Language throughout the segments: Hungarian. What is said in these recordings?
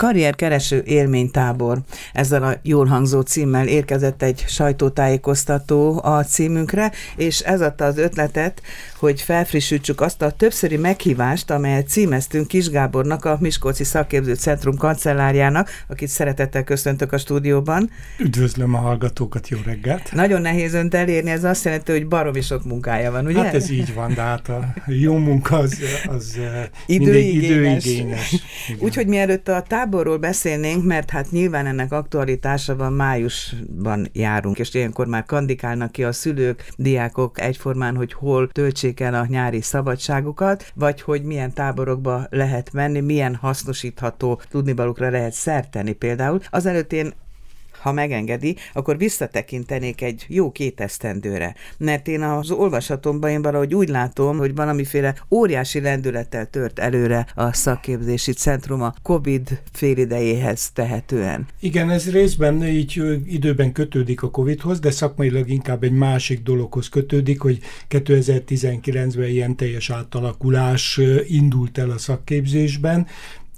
Karrierkereső élménytábor. Ezzel a jól hangzó címmel érkezett egy sajtótájékoztató a címünkre, és ez adta az ötletet, hogy felfrissítsük azt a többszöri meghívást, amelyet címeztünk Kis Gábornak, a Miskolci Szakképző Centrum kancellárjának, akit szeretettel köszöntök a stúdióban. Üdvözlöm a hallgatókat, jó reggelt! Nagyon nehéz önt elérni, ez azt jelenti, hogy baromi sok munkája van, ugye? Hát ez így van, de hát a jó munka az, az időigényes. időigényes. Úgyhogy mielőtt a táborról beszélnénk, mert hát nyilván ennek aktualitása van, májusban járunk, és ilyenkor már kandikálnak ki a szülők, diákok egyformán, hogy hol töltsék el a nyári szabadságukat, vagy hogy milyen táborokba lehet menni, milyen hasznosítható tudnivalókra lehet szerteni például. Azelőtt én ha megengedi, akkor visszatekintenék egy jó két esztendőre. Mert én az olvasatomban én valahogy úgy látom, hogy valamiféle óriási lendülettel tört előre a szakképzési centrum a COVID félidejéhez tehetően. Igen, ez részben így időben kötődik a COVIDhoz, de szakmailag inkább egy másik dologhoz kötődik, hogy 2019-ben ilyen teljes átalakulás indult el a szakképzésben,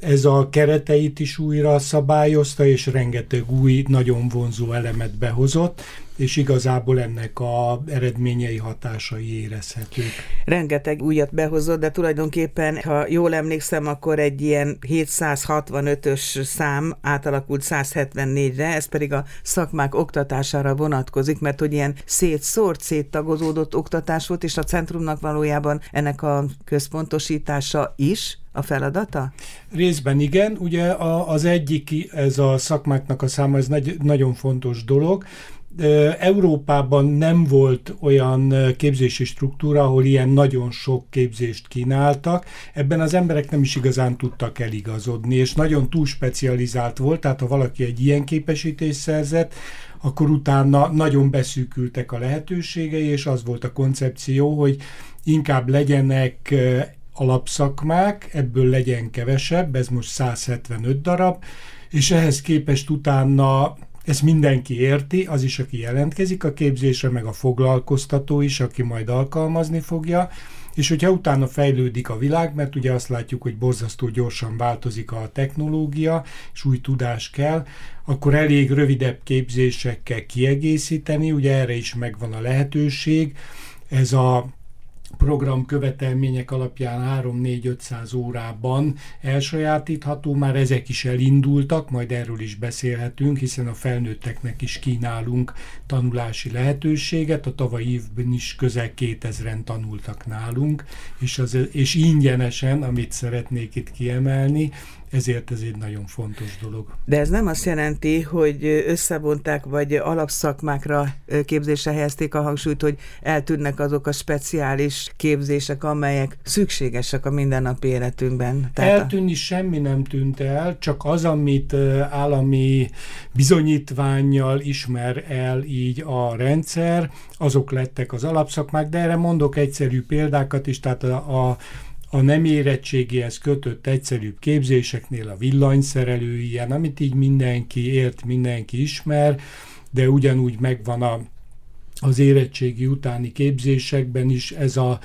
ez a kereteit is újra szabályozta, és rengeteg új, nagyon vonzó elemet behozott, és igazából ennek a eredményei hatásai érezhetők. Rengeteg újat behozott, de tulajdonképpen, ha jól emlékszem, akkor egy ilyen 765-ös szám átalakult 174-re, ez pedig a szakmák oktatására vonatkozik, mert hogy ilyen szétszórt, széttagozódott oktatás volt, és a centrumnak valójában ennek a központosítása is, a feladata? Részben igen, ugye az egyik, ez a szakmáknak a száma, ez nagy, nagyon fontos dolog, Európában nem volt olyan képzési struktúra, ahol ilyen nagyon sok képzést kínáltak. Ebben az emberek nem is igazán tudtak eligazodni, és nagyon túl specializált volt, tehát ha valaki egy ilyen képesítést szerzett, akkor utána nagyon beszűkültek a lehetőségei, és az volt a koncepció, hogy inkább legyenek alapszakmák, ebből legyen kevesebb, ez most 175 darab, és ehhez képest utána ezt mindenki érti, az is, aki jelentkezik a képzésre, meg a foglalkoztató is, aki majd alkalmazni fogja, és hogyha utána fejlődik a világ, mert ugye azt látjuk, hogy borzasztó gyorsan változik a technológia, és új tudás kell, akkor elég rövidebb képzésekkel kiegészíteni, ugye erre is megvan a lehetőség. Ez a program követelmények alapján 3-4-500 órában elsajátítható, már ezek is elindultak, majd erről is beszélhetünk, hiszen a felnőtteknek is kínálunk tanulási lehetőséget, a tavalyi évben is közel 2000-en tanultak nálunk, és, az, és ingyenesen, amit szeretnék itt kiemelni, ezért ez egy nagyon fontos dolog. De ez nem azt jelenti, hogy összevonták, vagy alapszakmákra képzésre helyezték a hangsúlyt, hogy eltűnnek azok a speciális képzések, amelyek szükségesek a mindennapi életünkben. Tehát Eltűnni a... semmi nem tűnt el, csak az, amit állami bizonyítványjal ismer el így a rendszer, azok lettek az alapszakmák, de erre mondok egyszerű példákat is, tehát a, a a nem érettségéhez kötött egyszerűbb képzéseknél a villanyszerelő ilyen, amit így mindenki ért, mindenki ismer, de ugyanúgy megvan a, az érettségi utáni képzésekben is ez a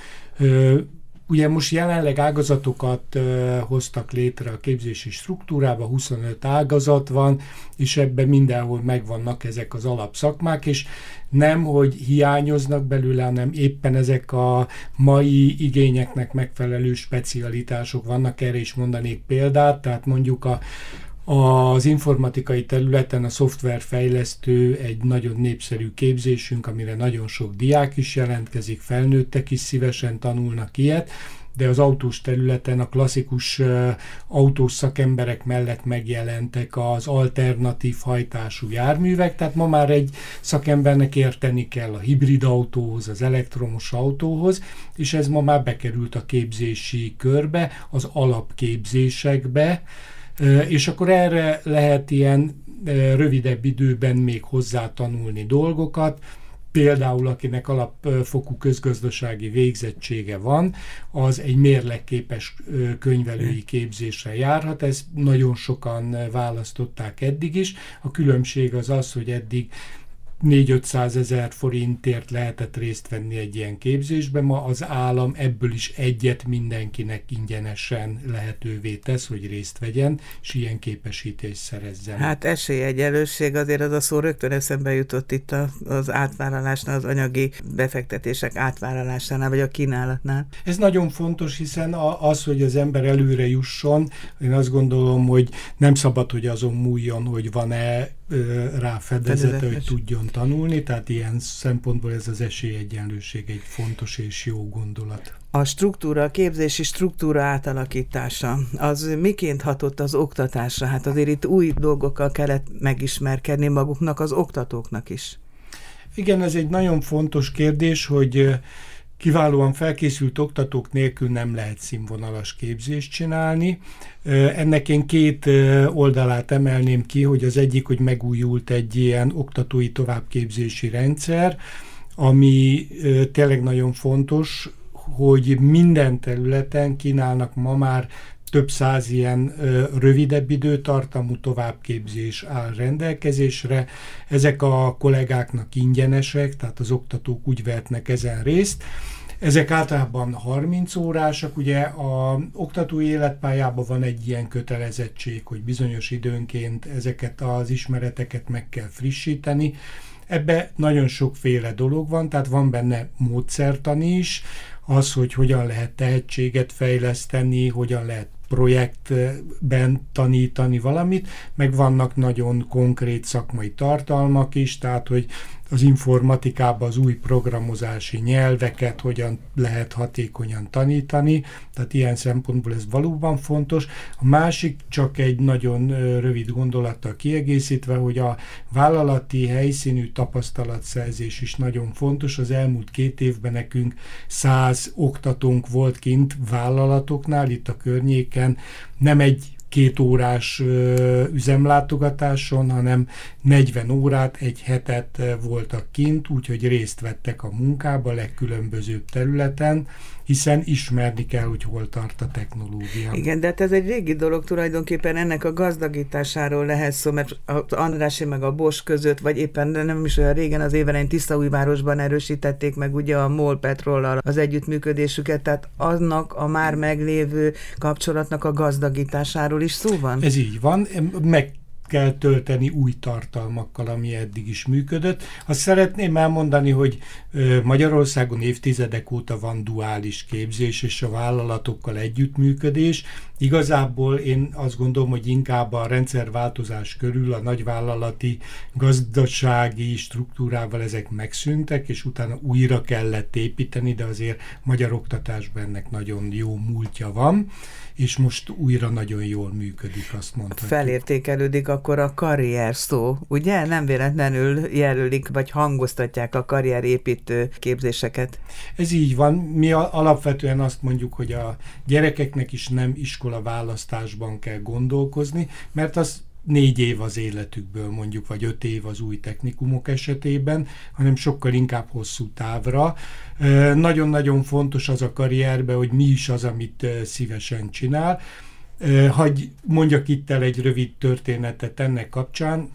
Ugye most jelenleg ágazatokat hoztak létre a képzési struktúrába, 25 ágazat van, és ebben mindenhol megvannak ezek az alapszakmák, és nem, hogy hiányoznak belőle, hanem éppen ezek a mai igényeknek megfelelő specialitások vannak, erre is mondanék példát, tehát mondjuk a az informatikai területen a szoftverfejlesztő egy nagyon népszerű képzésünk, amire nagyon sok diák is jelentkezik, felnőttek is szívesen tanulnak ilyet, de az autós területen a klasszikus autós szakemberek mellett megjelentek az alternatív hajtású járművek, tehát ma már egy szakembernek érteni kell a hibrid autóhoz, az elektromos autóhoz, és ez ma már bekerült a képzési körbe, az alapképzésekbe, és akkor erre lehet ilyen rövidebb időben még hozzá tanulni dolgokat, például akinek alapfokú közgazdasági végzettsége van, az egy mérlegképes könyvelői képzésre járhat. Ezt nagyon sokan választották eddig is. A különbség az az, hogy eddig 4-500 ezer forintért lehetett részt venni egy ilyen képzésben, ma az állam ebből is egyet mindenkinek ingyenesen lehetővé tesz, hogy részt vegyen, és ilyen képesítést szerezzen. Hát esélyegyelősség azért az a szó rögtön eszembe jutott itt az átvállalásnál, az anyagi befektetések átvállalásánál, vagy a kínálatnál. Ez nagyon fontos, hiszen az, hogy az ember előre jusson, én azt gondolom, hogy nem szabad, hogy azon múljon, hogy van-e rá fedezete, hogy tudjon tanulni, tehát ilyen szempontból ez az esélyegyenlőség egy fontos és jó gondolat. A struktúra, a képzési struktúra átalakítása, az miként hatott az oktatásra? Hát azért itt új dolgokkal kellett megismerkedni maguknak, az oktatóknak is. Igen, ez egy nagyon fontos kérdés, hogy kiválóan felkészült oktatók nélkül nem lehet színvonalas képzést csinálni. Ennek én két oldalát emelném ki, hogy az egyik, hogy megújult egy ilyen oktatói továbbképzési rendszer, ami tényleg nagyon fontos, hogy minden területen kínálnak ma már több száz ilyen rövidebb időtartamú továbbképzés áll rendelkezésre. Ezek a kollégáknak ingyenesek, tehát az oktatók úgy vehetnek ezen részt. Ezek általában 30 órásak, ugye a oktatói életpályában van egy ilyen kötelezettség, hogy bizonyos időnként ezeket az ismereteket meg kell frissíteni. Ebbe nagyon sokféle dolog van, tehát van benne módszertani is, az, hogy hogyan lehet tehetséget fejleszteni, hogyan lehet projektben tanítani valamit, meg vannak nagyon konkrét szakmai tartalmak is, tehát hogy az informatikában az új programozási nyelveket hogyan lehet hatékonyan tanítani, tehát ilyen szempontból ez valóban fontos. A másik csak egy nagyon rövid gondolattal kiegészítve, hogy a vállalati helyszínű tapasztalatszerzés is nagyon fontos. Az elmúlt két évben nekünk száz oktatónk volt kint vállalatoknál, itt a környéken, nem egy két órás üzemlátogatáson, hanem 40 órát, egy hetet voltak kint, úgyhogy részt vettek a munkába legkülönbözőbb területen, hiszen ismerni kell, hogy hol tart a technológia. Igen, de hát ez egy régi dolog tulajdonképpen ennek a gazdagításáról lehet szó, mert az Andrási meg a Bosch között, vagy éppen nem is olyan régen az évelején Tiszaújvárosban erősítették meg ugye a MOL Petrollal az együttműködésüket, tehát annak a már meglévő kapcsolatnak a gazdagításáról is szó van? Ez így van, meg kell tölteni új tartalmakkal, ami eddig is működött. Azt szeretném elmondani, hogy Magyarországon évtizedek óta van duális képzés és a vállalatokkal együttműködés. Igazából én azt gondolom, hogy inkább a rendszerváltozás körül a nagyvállalati gazdasági struktúrával ezek megszűntek, és utána újra kellett építeni, de azért magyar oktatásban ennek nagyon jó múltja van és most újra nagyon jól működik, azt mondhatjuk. Felértékelődik akkor a karrier szó, ugye? Nem véletlenül jelölik, vagy hangoztatják a karrierépítő képzéseket. Ez így van. Mi alapvetően azt mondjuk, hogy a gyerekeknek is nem iskola választásban kell gondolkozni, mert az négy év az életükből mondjuk, vagy öt év az új technikumok esetében, hanem sokkal inkább hosszú távra. Nagyon-nagyon fontos az a karrierbe, hogy mi is az, amit szívesen csinál. Hagy mondjak itt el egy rövid történetet ennek kapcsán.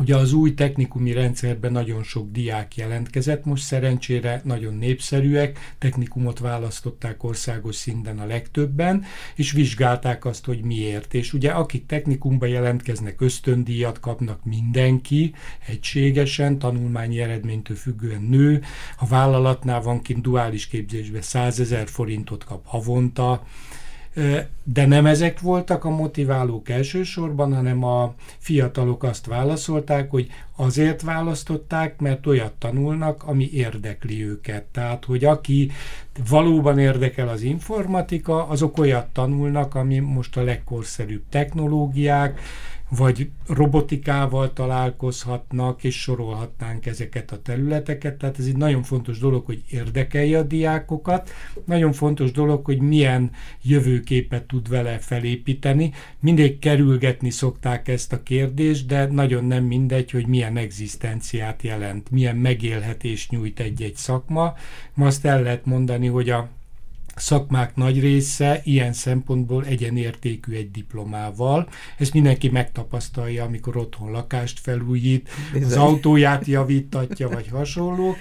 Ugye az új technikumi rendszerben nagyon sok diák jelentkezett, most szerencsére nagyon népszerűek, technikumot választották országos szinten a legtöbben, és vizsgálták azt, hogy miért. És ugye akik technikumba jelentkeznek, ösztöndíjat kapnak mindenki, egységesen, tanulmányi eredménytől függően nő, ha vállalatnál van kint duális képzésbe 100 ezer forintot kap havonta, de nem ezek voltak a motiválók elsősorban, hanem a fiatalok azt válaszolták, hogy azért választották, mert olyat tanulnak, ami érdekli őket. Tehát, hogy aki valóban érdekel az informatika, azok olyat tanulnak, ami most a legkorszerűbb technológiák, vagy robotikával találkozhatnak, és sorolhatnánk ezeket a területeket. Tehát ez egy nagyon fontos dolog, hogy érdekelje a diákokat, nagyon fontos dolog, hogy milyen jövőképet tud vele felépíteni. Mindig kerülgetni szokták ezt a kérdést, de nagyon nem mindegy, hogy milyen egzisztenciát jelent, milyen megélhetést nyújt egy-egy szakma. Ma azt el lehet mondani, hogy a szakmák nagy része ilyen szempontból egyenértékű egy diplomával. Ezt mindenki megtapasztalja, amikor otthon lakást felújít, Bizony. az autóját javítatja, vagy hasonló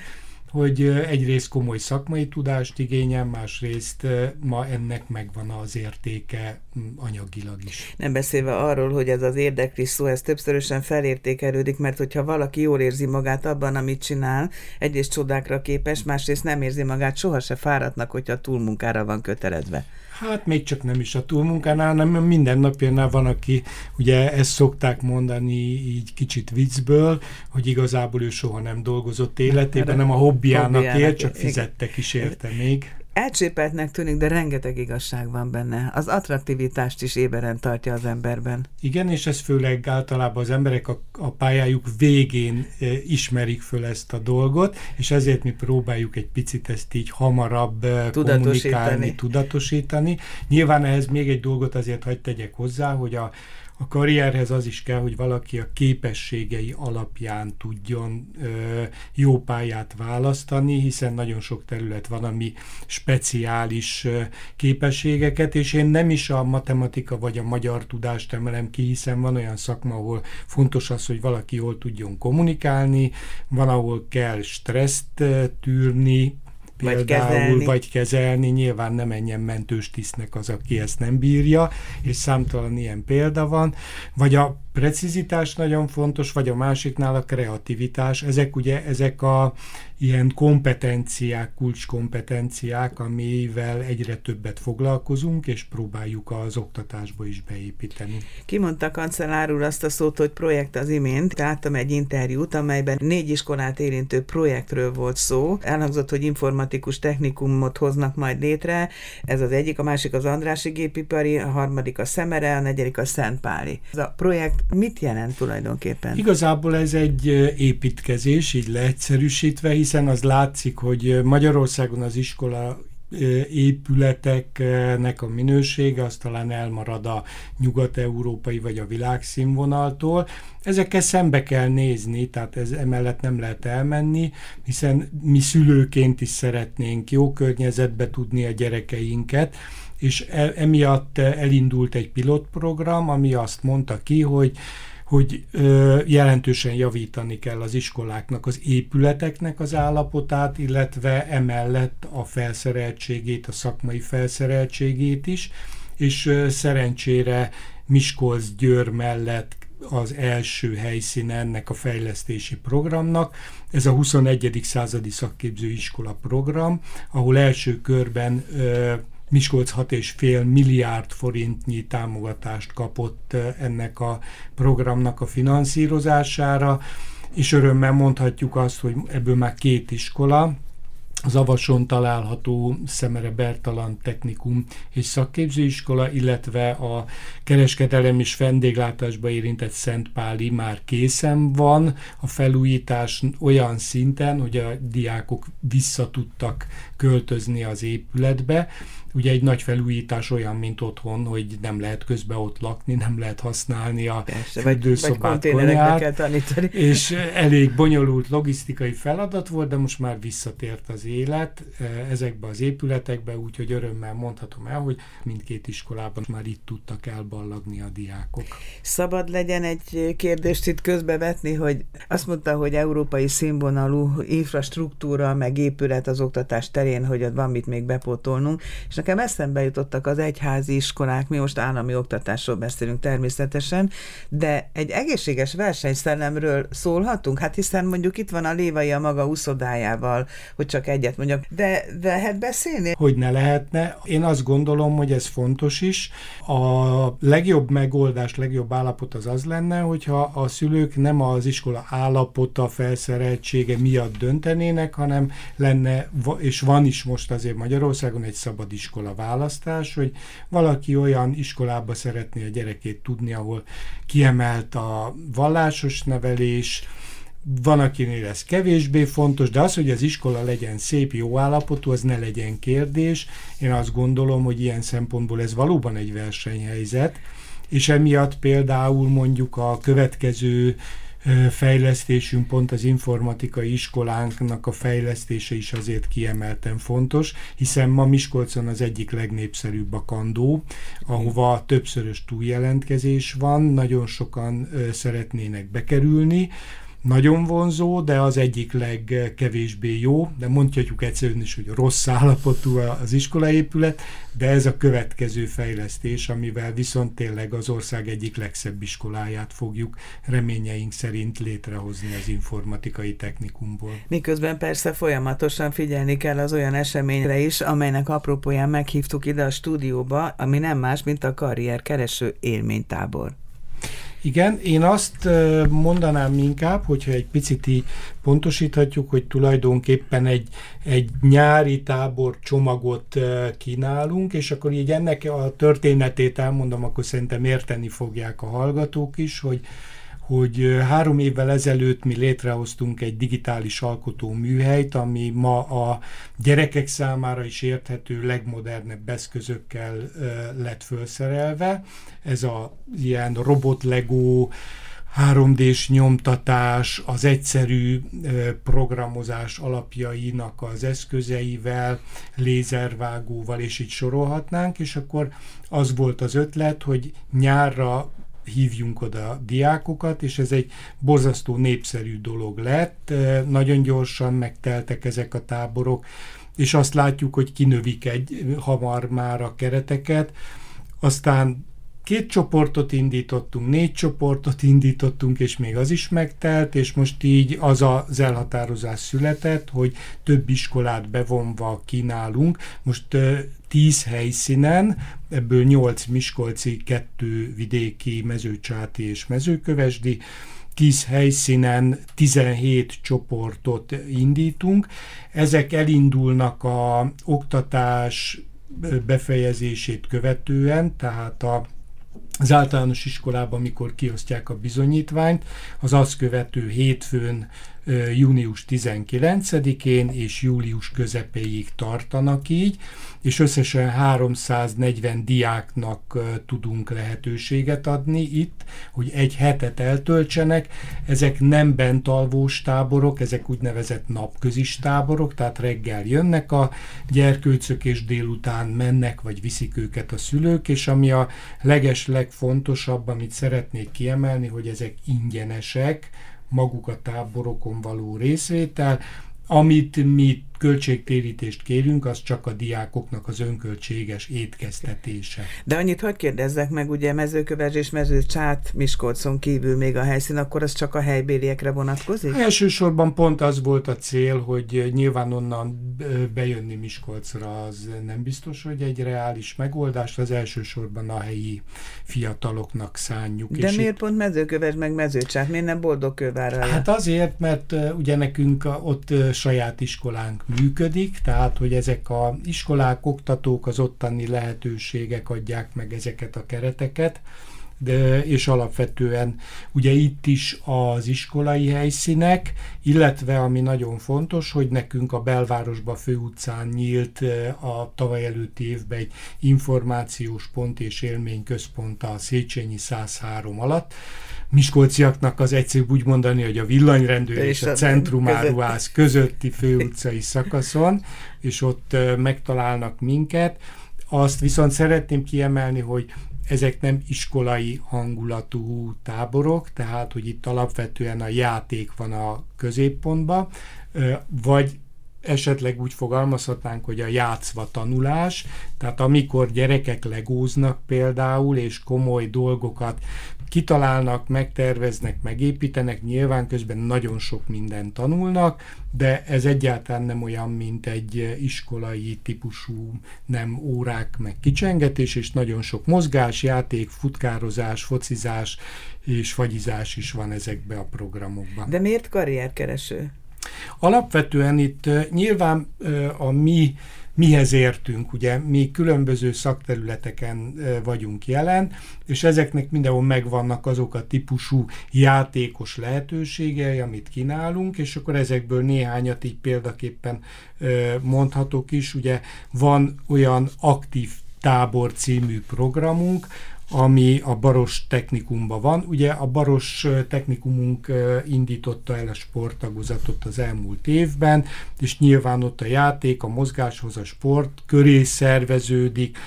hogy egyrészt komoly szakmai tudást igényel, másrészt ma ennek megvan az értéke anyagilag is. Nem beszélve arról, hogy ez az érdeklis szó, ez többszörösen felértékelődik, mert hogyha valaki jól érzi magát abban, amit csinál, egyrészt csodákra képes, másrészt nem érzi magát sohasem fáradtnak, hogyha túlmunkára van kötelezve. Hát még csak nem is a túlmunkánál, hanem minden napjánál van, aki ugye ezt szokták mondani így kicsit viccből, hogy igazából ő soha nem dolgozott életében, nem a hobbiának él, csak fizettek is érte még elcsépeltnek tűnik, de rengeteg igazság van benne. Az attraktivitást is éberen tartja az emberben. Igen, és ez főleg általában az emberek a, a pályájuk végén e, ismerik föl ezt a dolgot, és ezért mi próbáljuk egy picit ezt így hamarabb e, tudatosítani. kommunikálni, tudatosítani. Nyilván ehhez még egy dolgot azért hagyd tegyek hozzá, hogy a a karrierhez az is kell, hogy valaki a képességei alapján tudjon ö, jó pályát választani, hiszen nagyon sok terület van, ami speciális ö, képességeket, és én nem is a matematika vagy a magyar tudást emelem ki, hiszen van olyan szakma, ahol fontos az, hogy valaki jól tudjon kommunikálni, van, ahol kell stresszt tűrni, például, vagy kezelni. vagy kezelni, nyilván nem menjen mentős tisztnek az, aki ezt nem bírja, és számtalan ilyen példa van, vagy a precizitás nagyon fontos, vagy a másiknál a kreativitás. Ezek ugye, ezek a ilyen kompetenciák, kulcskompetenciák, amivel egyre többet foglalkozunk, és próbáljuk az oktatásba is beépíteni. Kimondta kancellár úr azt a szót, hogy projekt az imént. Láttam egy interjút, amelyben négy iskolát érintő projektről volt szó. Elhangzott, hogy informatikus technikumot hoznak majd létre. Ez az egyik, a másik az Andrási gépipari, a harmadik a Szemere, a negyedik a Szentpáli. Ez a projekt mit jelent tulajdonképpen? Igazából ez egy építkezés, így leegyszerűsítve, hiszen az látszik, hogy Magyarországon az iskola épületeknek a minősége, az talán elmarad a nyugat-európai vagy a világszínvonaltól. Ezekkel szembe kell nézni, tehát ez emellett nem lehet elmenni, hiszen mi szülőként is szeretnénk jó környezetbe tudni a gyerekeinket, és e, emiatt elindult egy pilotprogram, ami azt mondta ki, hogy hogy ö, jelentősen javítani kell az iskoláknak az épületeknek az állapotát, illetve emellett a felszereltségét, a szakmai felszereltségét is, és ö, szerencsére Miskolc-Győr mellett az első helyszíne ennek a fejlesztési programnak. Ez a 21. századi szakképzőiskola program, ahol első körben ö, Miskolc 6,5 milliárd forintnyi támogatást kapott eh, ennek a programnak a finanszírozására, és örömmel mondhatjuk azt, hogy ebből már két iskola, az Avason található Szemere Bertalan Technikum és Szakképzőiskola, illetve a kereskedelem és vendéglátásba érintett Szentpáli már készen van. A felújítás olyan szinten, hogy a diákok vissza tudtak költözni az épületbe, Ugye egy nagy felújítás olyan, mint otthon, hogy nem lehet közbe ott lakni, nem lehet használni a fürdőszobát, kell tanítani. És elég bonyolult logisztikai feladat volt, de most már visszatért az élet eh, ezekbe az épületekbe, úgyhogy örömmel mondhatom el, hogy mindkét iskolában már itt tudtak elballagni a diákok. Szabad legyen egy kérdést itt közbevetni, hogy azt mondta, hogy európai színvonalú infrastruktúra, meg épület az oktatás terén, hogy ott van mit még bepótolnunk, és nekem eszembe jutottak az egyházi iskolák, mi most állami oktatásról beszélünk természetesen, de egy egészséges versenyszellemről szólhatunk? Hát hiszen mondjuk itt van a Lévai a maga úszodájával, hogy csak egyet mondjak, de lehet beszélni? Hogy ne lehetne. Én azt gondolom, hogy ez fontos is. A legjobb megoldás, legjobb állapot az az lenne, hogyha a szülők nem az iskola állapota, felszereltsége miatt döntenének, hanem lenne, és van is most azért Magyarországon egy szabad iskola iskola választás, hogy valaki olyan iskolába szeretné a gyerekét tudni, ahol kiemelt a vallásos nevelés, van, akinél ez kevésbé fontos, de az, hogy az iskola legyen szép, jó állapotú, az ne legyen kérdés. Én azt gondolom, hogy ilyen szempontból ez valóban egy versenyhelyzet, és emiatt például mondjuk a következő fejlesztésünk, pont az informatikai iskolánknak a fejlesztése is azért kiemelten fontos, hiszen ma Miskolcon az egyik legnépszerűbb a kandó, ahova többszörös túljelentkezés van, nagyon sokan szeretnének bekerülni, nagyon vonzó, de az egyik legkevésbé jó, de mondhatjuk egyszerűen is, hogy rossz állapotú az iskolaépület, de ez a következő fejlesztés, amivel viszont tényleg az ország egyik legszebb iskoláját fogjuk reményeink szerint létrehozni az informatikai technikumból. Miközben persze folyamatosan figyelni kell az olyan eseményre is, amelynek apropóján meghívtuk ide a stúdióba, ami nem más, mint a karrier kereső élménytábor. Igen, én azt mondanám inkább, hogyha egy picit pontosíthatjuk, hogy tulajdonképpen egy, egy nyári tábor csomagot kínálunk, és akkor így ennek a történetét elmondom, akkor szerintem érteni fogják a hallgatók is, hogy hogy három évvel ezelőtt mi létrehoztunk egy digitális alkotó műhelyt, ami ma a gyerekek számára is érthető legmodernebb eszközökkel lett felszerelve. Ez a ilyen robot Lego, 3D-s nyomtatás, az egyszerű programozás alapjainak az eszközeivel, lézervágóval, és így sorolhatnánk, és akkor az volt az ötlet, hogy nyárra hívjunk oda diákokat, és ez egy borzasztó népszerű dolog lett. Nagyon gyorsan megteltek ezek a táborok, és azt látjuk, hogy kinövik egy hamar már a kereteket. Aztán két csoportot indítottunk, négy csoportot indítottunk, és még az is megtelt, és most így az az elhatározás született, hogy több iskolát bevonva kínálunk. Most tíz helyszínen, ebből nyolc miskolci, kettő vidéki, mezőcsáti és mezőkövesdi, 10 helyszínen 17 csoportot indítunk. Ezek elindulnak a oktatás befejezését követően, tehát a az általános iskolában, amikor kiosztják a bizonyítványt, az azt követő hétfőn június 19-én és július közepéig tartanak így, és összesen 340 diáknak tudunk lehetőséget adni itt, hogy egy hetet eltöltsenek. Ezek nem bentalvós táborok, ezek úgynevezett napközis táborok, tehát reggel jönnek a gyerkőcök, és délután mennek, vagy viszik őket a szülők, és ami a leges legfontosabb, amit szeretnék kiemelni, hogy ezek ingyenesek, maguk a táborokon való részvétel, amit mi költségtérítést kérünk, az csak a diákoknak az önköltséges étkeztetése. De annyit hogy kérdezzek meg, ugye mezőköves és mezőcsát Miskolcon kívül még a helyszín, akkor az csak a helybéliekre vonatkozik? Elsősorban pont az volt a cél, hogy nyilván onnan bejönni Miskolcra az nem biztos, hogy egy reális megoldás, az elsősorban a helyi fiataloknak szánjuk. De és miért itt... pont mezőköves meg mezőcsát? Miért nem Boldogkővárra? Hát azért, mert ugye nekünk ott saját iskolánk működik, tehát hogy ezek a iskolák, oktatók, az ottani lehetőségek adják meg ezeket a kereteket, de, és alapvetően ugye itt is az iskolai helyszínek, illetve ami nagyon fontos, hogy nekünk a belvárosba főutcán nyílt a tavaly előtti évben egy információs pont és élményközpont a Széchenyi 103 alatt, Miskolciaknak az egyszerűbb úgy mondani, hogy a villanyrendőr és, és a centrumáruház közötti főutcai szakaszon, és ott megtalálnak minket. Azt viszont szeretném kiemelni, hogy ezek nem iskolai hangulatú táborok, tehát hogy itt alapvetően a játék van a középpontban, vagy esetleg úgy fogalmazhatnánk, hogy a játszva tanulás, tehát amikor gyerekek legóznak például, és komoly dolgokat kitalálnak, megterveznek, megépítenek, nyilván közben nagyon sok mindent tanulnak, de ez egyáltalán nem olyan, mint egy iskolai típusú nem órák, meg kicsengetés, és nagyon sok mozgás, játék, futkározás, focizás és fagyizás is van ezekbe a programokban. De miért karrierkereső? Alapvetően itt nyilván a mi mihez értünk, ugye mi különböző szakterületeken vagyunk jelen, és ezeknek mindenhol megvannak azok a típusú játékos lehetőségei, amit kínálunk, és akkor ezekből néhányat így példaképpen mondhatok is, ugye van olyan aktív tábor című programunk, ami a Baros technikumban van. Ugye a Baros technikumunk indította el a sporttagozatot az elmúlt évben, és nyilván ott a játék, a mozgáshoz, a sport köré szerveződik.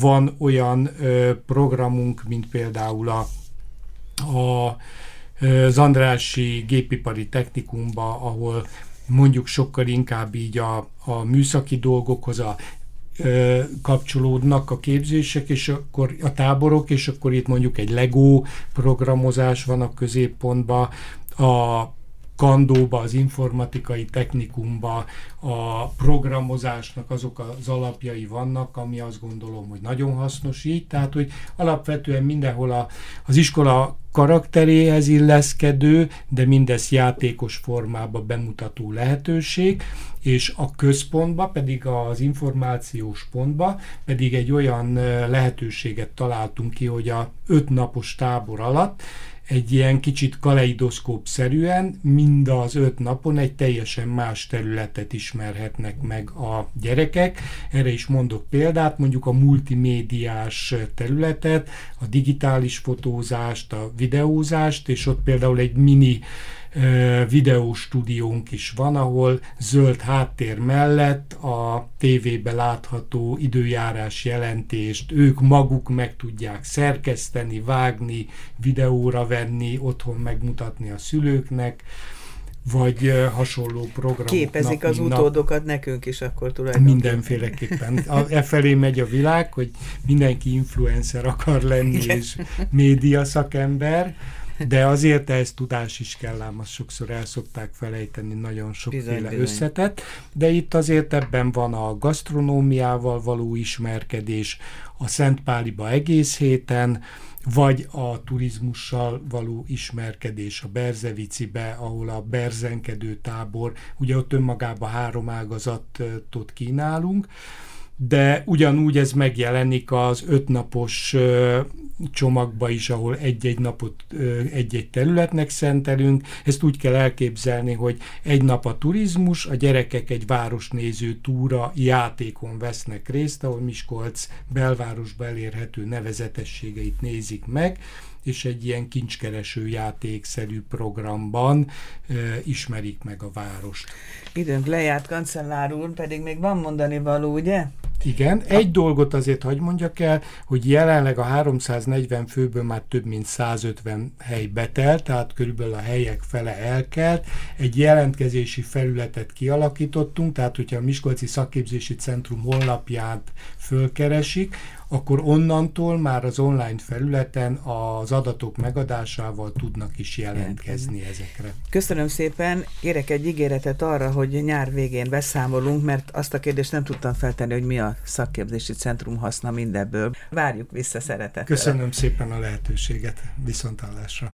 Van olyan programunk, mint például a, a az Andrási gépipari technikumba, ahol mondjuk sokkal inkább így a, a műszaki dolgokhoz, a kapcsolódnak a képzések, és akkor a táborok, és akkor itt mondjuk egy Lego programozás van a középpontban, a kandóba, az informatikai technikumba, a programozásnak azok az alapjai vannak, ami azt gondolom, hogy nagyon hasznos így, tehát hogy alapvetően mindenhol a, az iskola karakteréhez illeszkedő, de mindez játékos formába bemutató lehetőség, és a központba, pedig az információs pontba pedig egy olyan lehetőséget találtunk ki, hogy a öt napos tábor alatt egy ilyen kicsit kaleidoszkóp-szerűen mind az öt napon egy teljesen más területet ismerhetnek meg a gyerekek. Erre is mondok példát, mondjuk a multimédiás területet, a digitális fotózást, a videózást, és ott például egy mini videóstúdiónk is van, ahol zöld háttér mellett a tévébe látható időjárás jelentést ők maguk meg tudják szerkeszteni, vágni, videóra venni, otthon megmutatni a szülőknek vagy hasonló programok. Képezik nap, az utódokat nap. nekünk is akkor tulajdonképpen. Mindenféleképpen. A, e felé megy a világ, hogy mindenki influencer akar lenni, Igen. és média szakember, de azért ez tudás is kell, ám azt sokszor el szokták felejteni, nagyon sokféle bizony, bizony. összetett, de itt azért ebben van a gasztronómiával való ismerkedés, a Szentpáliba egész héten, vagy a turizmussal való ismerkedés a Berzevicibe, ahol a berzenkedő tábor, ugye ott önmagában három ágazatot kínálunk, de ugyanúgy ez megjelenik az ötnapos csomagba is, ahol egy-egy napot egy-egy területnek szentelünk. Ezt úgy kell elképzelni, hogy egy nap a turizmus, a gyerekek egy városnéző túra játékon vesznek részt, ahol Miskolc belvárosba elérhető nevezetességeit nézik meg, és egy ilyen kincskereső játékszerű programban e, ismerik meg a várost. Időnk lejárt, kancellár úr, pedig még van mondani való, ugye? Igen, egy dolgot azért hagy mondjak el, hogy jelenleg a 340 főből már több mint 150 hely betelt, tehát körülbelül a helyek fele elkelt. Egy jelentkezési felületet kialakítottunk, tehát hogyha a Miskolci Szakképzési Centrum honlapját fölkeresik, akkor onnantól már az online felületen az adatok megadásával tudnak is jelentkezni ezekre. Köszönöm szépen, kérek egy ígéretet arra, hogy nyár végén beszámolunk, mert azt a kérdést nem tudtam feltenni, hogy mi a szakképzési centrum haszna mindebből. Várjuk vissza szeretettel. Köszönöm szépen a lehetőséget, viszontállásra.